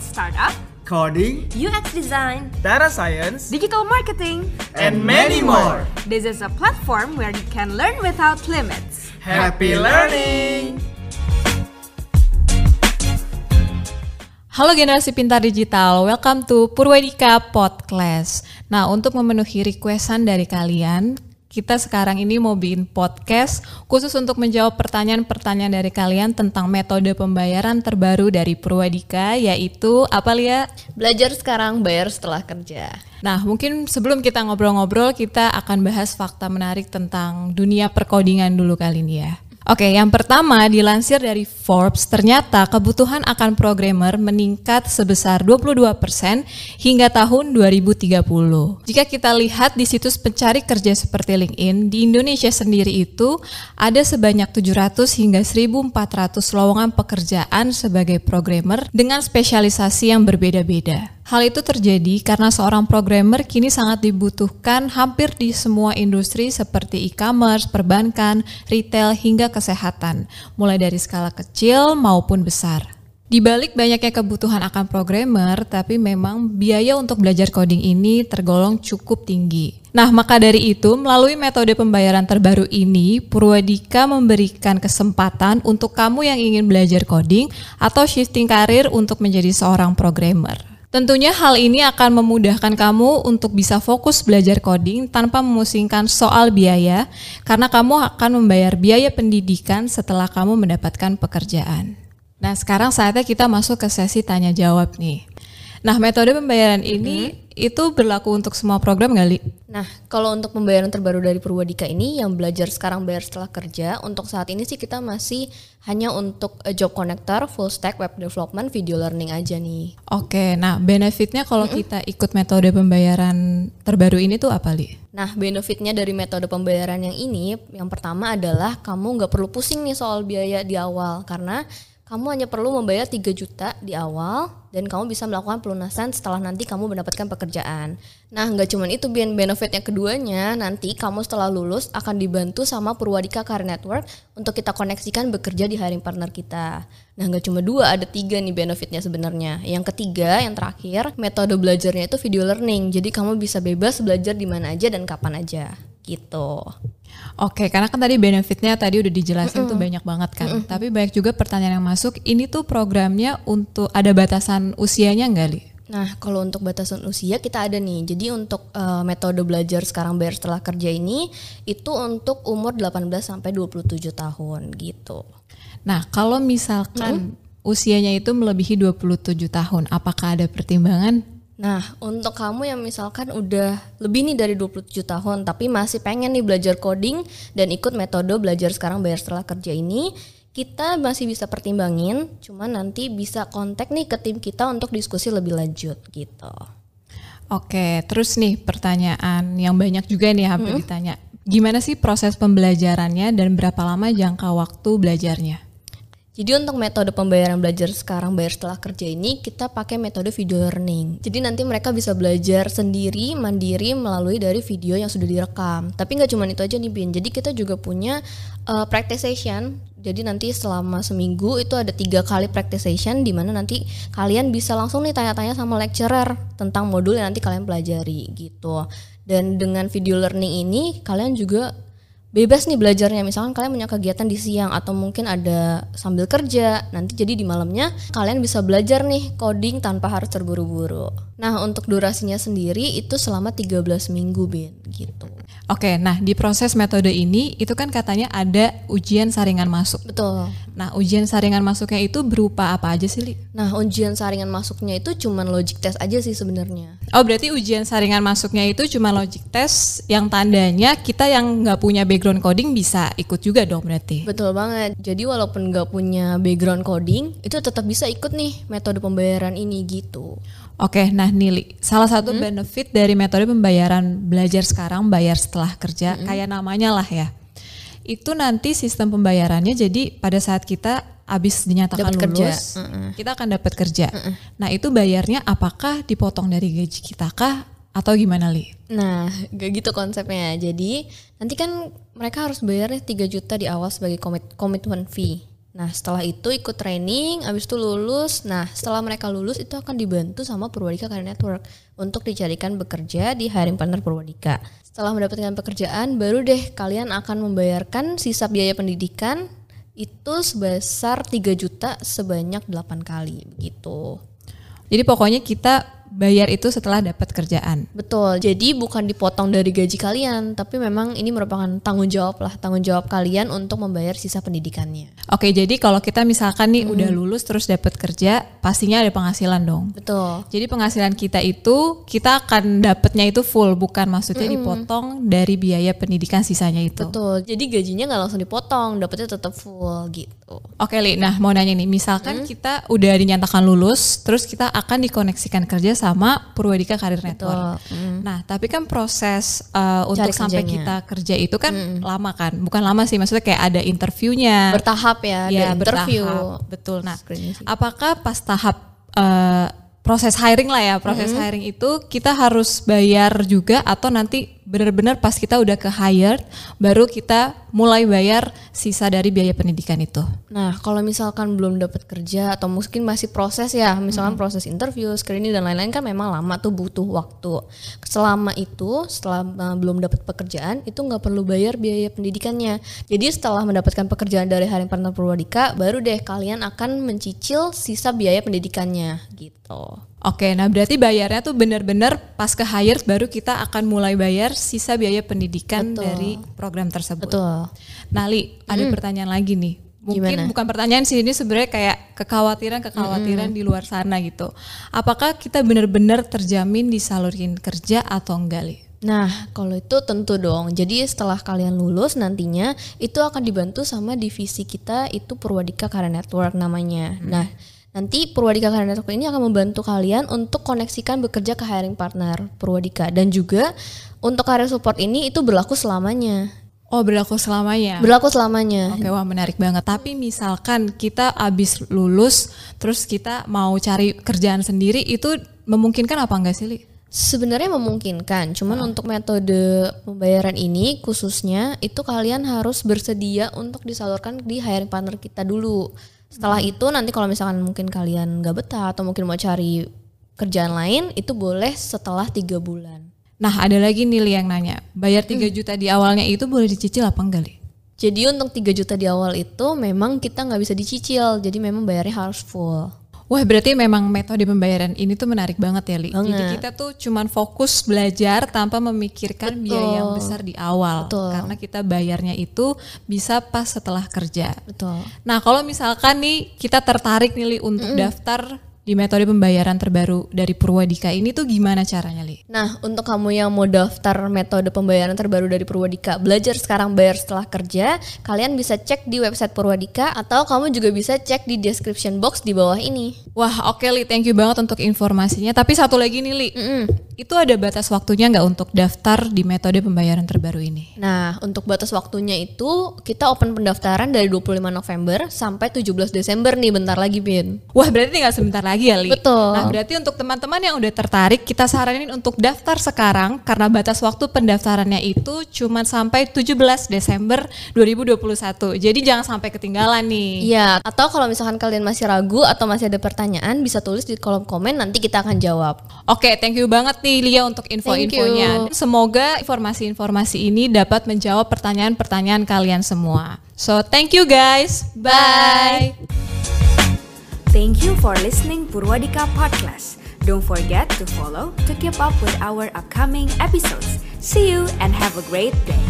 about startup, coding, UX design, data science, digital marketing, and many more. This is a platform where you can learn without limits. Happy learning! Halo generasi pintar digital, welcome to Purwedika Podcast. Nah, untuk memenuhi requestan dari kalian, kita sekarang ini mau bikin podcast khusus untuk menjawab pertanyaan-pertanyaan dari kalian tentang metode pembayaran terbaru dari Purwadika yaitu apa Lia? Belajar sekarang, bayar setelah kerja. Nah, mungkin sebelum kita ngobrol-ngobrol, kita akan bahas fakta menarik tentang dunia perkodingan dulu kali ini ya. Oke, yang pertama dilansir dari Forbes, ternyata kebutuhan akan programmer meningkat sebesar 22% hingga tahun 2030. Jika kita lihat di situs pencari kerja seperti LinkedIn, di Indonesia sendiri itu ada sebanyak 700 hingga 1400 lowongan pekerjaan sebagai programmer dengan spesialisasi yang berbeda-beda. Hal itu terjadi karena seorang programmer kini sangat dibutuhkan hampir di semua industri seperti e-commerce, perbankan, retail, hingga kesehatan, mulai dari skala kecil maupun besar. Di balik banyaknya kebutuhan akan programmer, tapi memang biaya untuk belajar coding ini tergolong cukup tinggi. Nah, maka dari itu, melalui metode pembayaran terbaru ini, Purwadika memberikan kesempatan untuk kamu yang ingin belajar coding atau shifting karir untuk menjadi seorang programmer. Tentunya hal ini akan memudahkan kamu untuk bisa fokus belajar coding tanpa memusingkan soal biaya karena kamu akan membayar biaya pendidikan setelah kamu mendapatkan pekerjaan. Nah, sekarang saatnya kita masuk ke sesi tanya jawab nih. Nah, metode pembayaran ini hmm. itu berlaku untuk semua program nggak, Li? Nah, kalau untuk pembayaran terbaru dari Purwadika ini yang belajar sekarang bayar setelah kerja, untuk saat ini sih kita masih hanya untuk uh, job connector, full stack web development, video learning aja nih. Oke, nah benefitnya kalau mm -hmm. kita ikut metode pembayaran terbaru ini tuh apa, Li? Nah, benefitnya dari metode pembayaran yang ini, yang pertama adalah kamu nggak perlu pusing nih soal biaya di awal karena kamu hanya perlu membayar 3 juta di awal dan kamu bisa melakukan pelunasan setelah nanti kamu mendapatkan pekerjaan. Nah, nggak cuma itu, Ben. Benefit yang keduanya, nanti kamu setelah lulus akan dibantu sama Purwadika Career Network untuk kita koneksikan bekerja di hiring partner kita. Nah, nggak cuma dua, ada tiga nih benefitnya sebenarnya. Yang ketiga, yang terakhir, metode belajarnya itu video learning. Jadi kamu bisa bebas belajar di mana aja dan kapan aja, gitu. Oke, karena kan tadi benefitnya tadi udah dijelasin mm -hmm. tuh banyak banget kan. Mm -hmm. Tapi banyak juga pertanyaan yang masuk. Ini tuh programnya untuk ada batasan usianya nggak, Li? Nah, kalau untuk batasan usia kita ada nih. Jadi untuk uh, metode belajar sekarang bayar setelah kerja ini itu untuk umur 18 sampai 27 tahun gitu. Nah, kalau misalkan hmm? usianya itu melebihi 27 tahun, apakah ada pertimbangan Nah, untuk kamu yang misalkan udah lebih nih dari 27 tahun tapi masih pengen nih belajar coding dan ikut metode belajar sekarang bayar setelah kerja ini, kita masih bisa pertimbangin, cuman nanti bisa kontak nih ke tim kita untuk diskusi lebih lanjut gitu. Oke, terus nih pertanyaan yang banyak juga nih hampir hmm. ditanya. Gimana sih proses pembelajarannya dan berapa lama jangka waktu belajarnya? Jadi untuk metode pembayaran belajar sekarang bayar setelah kerja ini kita pakai metode video learning. Jadi nanti mereka bisa belajar sendiri mandiri melalui dari video yang sudah direkam. Tapi nggak cuma itu aja nih Bin. Jadi kita juga punya uh, practice session. Jadi nanti selama seminggu itu ada tiga kali practice session di mana nanti kalian bisa langsung nih tanya-tanya sama lecturer tentang modul yang nanti kalian pelajari gitu. Dan dengan video learning ini kalian juga bebas nih belajarnya misalkan kalian punya kegiatan di siang atau mungkin ada sambil kerja nanti jadi di malamnya kalian bisa belajar nih coding tanpa harus terburu-buru nah untuk durasinya sendiri itu selama 13 minggu Ben gitu Oke, nah di proses metode ini itu kan katanya ada ujian saringan masuk. Betul. Nah, ujian saringan masuknya itu berupa apa aja sih, Li? Nah, ujian saringan masuknya itu cuma logic test aja sih sebenarnya. Oh, berarti ujian saringan masuknya itu cuma logic test yang tandanya kita yang nggak punya background coding bisa ikut juga dong berarti. Betul banget. Jadi walaupun nggak punya background coding, itu tetap bisa ikut nih metode pembayaran ini gitu. Oke, nah Nili, salah satu hmm. benefit dari metode pembayaran belajar sekarang bayar setelah kerja hmm. kayak namanya lah ya. Itu nanti sistem pembayarannya jadi pada saat kita habis dinyatakan dapet lulus, kerja. kita akan dapat kerja. Nah, itu bayarnya apakah dipotong dari gaji kita kah atau gimana Li? Nah, gak gitu konsepnya. Jadi, nanti kan mereka harus bayarnya 3 juta di awal sebagai komit komitmen fee Nah setelah itu ikut training, abis itu lulus. Nah setelah mereka lulus itu akan dibantu sama Purwadika Career Network untuk dicarikan bekerja di hiring partner Purwadika. Setelah mendapatkan pekerjaan, baru deh kalian akan membayarkan sisa biaya pendidikan itu sebesar 3 juta sebanyak 8 kali begitu. Jadi pokoknya kita bayar itu setelah dapat kerjaan. Betul. Jadi bukan dipotong dari gaji kalian, tapi memang ini merupakan tanggung jawab lah, tanggung jawab kalian untuk membayar sisa pendidikannya. Oke, jadi kalau kita misalkan nih hmm. udah lulus terus dapat kerja, pastinya ada penghasilan dong. Betul. Jadi penghasilan kita itu kita akan dapatnya itu full, bukan maksudnya hmm. dipotong dari biaya pendidikan sisanya itu. Betul. Jadi gajinya nggak langsung dipotong, dapatnya tetap full gitu. Oke, Li. Nah, mau nanya nih, misalkan hmm. kita udah dinyatakan lulus, terus kita akan dikoneksikan kerja sama Purwadika Karir Network. Mm. Nah, tapi kan proses uh, untuk sampai kita kerja itu kan mm. lama kan? Bukan lama sih, maksudnya kayak ada interviewnya. Bertahap ya, ya ada interview. Bertahap, betul. Nah, apakah pas tahap uh, proses hiring lah ya, proses mm -hmm. hiring itu kita harus bayar juga atau nanti benar-benar pas kita udah ke hired baru kita mulai bayar sisa dari biaya pendidikan itu. Nah, kalau misalkan belum dapat kerja atau mungkin masih proses ya, misalkan hmm. proses interview, screening dan lain-lain kan memang lama tuh butuh waktu. Selama itu, setelah belum dapat pekerjaan, itu nggak perlu bayar biaya pendidikannya. Jadi setelah mendapatkan pekerjaan dari Haring Partner Purwadika, baru deh kalian akan mencicil sisa biaya pendidikannya gitu. Oke, nah berarti bayarnya tuh benar-benar pas ke hire baru kita akan mulai bayar sisa biaya pendidikan Betul. dari program tersebut. Betul. Nah, Li, ada hmm. pertanyaan lagi nih. Mungkin Gimana? bukan pertanyaan sih ini sebenarnya kayak kekhawatiran-kekhawatiran -hmm. di luar sana gitu. Apakah kita benar-benar terjamin disalurin kerja atau enggak, Li? Nah, kalau itu tentu dong. Jadi setelah kalian lulus nantinya itu akan dibantu sama divisi kita itu Purwadika Career Network namanya. Hmm. Nah, Nanti Purwadika Career Network ini akan membantu kalian untuk koneksikan bekerja ke hiring partner Purwadika dan juga untuk career support ini itu berlaku selamanya. Oh berlaku selamanya? Berlaku selamanya. Oke wah menarik banget. Tapi misalkan kita abis lulus terus kita mau cari kerjaan sendiri itu memungkinkan apa enggak sih Li? Sebenarnya memungkinkan, cuman oh. untuk metode pembayaran ini khususnya itu kalian harus bersedia untuk disalurkan di hiring partner kita dulu. Setelah itu nanti kalau misalkan mungkin kalian nggak betah atau mungkin mau cari kerjaan lain itu boleh setelah tiga bulan. Nah ada lagi nih Li yang nanya, bayar 3 hmm. juta di awalnya itu boleh dicicil apa enggak Li? Jadi untuk 3 juta di awal itu memang kita nggak bisa dicicil, jadi memang bayarnya harus full. Wah berarti memang metode pembayaran ini tuh menarik banget ya Li. Banget. Jadi kita tuh cuman fokus belajar tanpa memikirkan Betul. biaya yang besar di awal. Betul. Karena kita bayarnya itu bisa pas setelah kerja. Betul. Nah kalau misalkan nih kita tertarik nih Li untuk mm -hmm. daftar di metode pembayaran terbaru dari Purwadika ini tuh gimana caranya, Li? Nah, untuk kamu yang mau daftar metode pembayaran terbaru dari Purwadika, belajar sekarang bayar setelah kerja, kalian bisa cek di website Purwadika atau kamu juga bisa cek di description box di bawah ini. Wah, oke okay, Li, thank you banget untuk informasinya. Tapi satu lagi nih, Li. Mm -mm. Itu ada batas waktunya nggak untuk daftar di metode pembayaran terbaru ini? Nah, untuk batas waktunya itu kita open pendaftaran dari 25 November sampai 17 Desember nih, bentar lagi, Bin. Wah, berarti tinggal sebentar lagi ya Li. Betul. Nah berarti untuk teman-teman yang udah tertarik kita saranin untuk daftar sekarang karena batas waktu pendaftarannya itu cuma sampai 17 Desember 2021. Jadi jangan sampai ketinggalan nih. Iya. Atau kalau misalkan kalian masih ragu atau masih ada pertanyaan bisa tulis di kolom komen nanti kita akan jawab. Oke, thank you banget nih Lia untuk info-infonya. Semoga informasi-informasi ini dapat menjawab pertanyaan-pertanyaan kalian semua. So thank you guys. Bye. Thank you for listening Purwadika Podcast. Don't forget to follow to keep up with our upcoming episodes. See you and have a great day.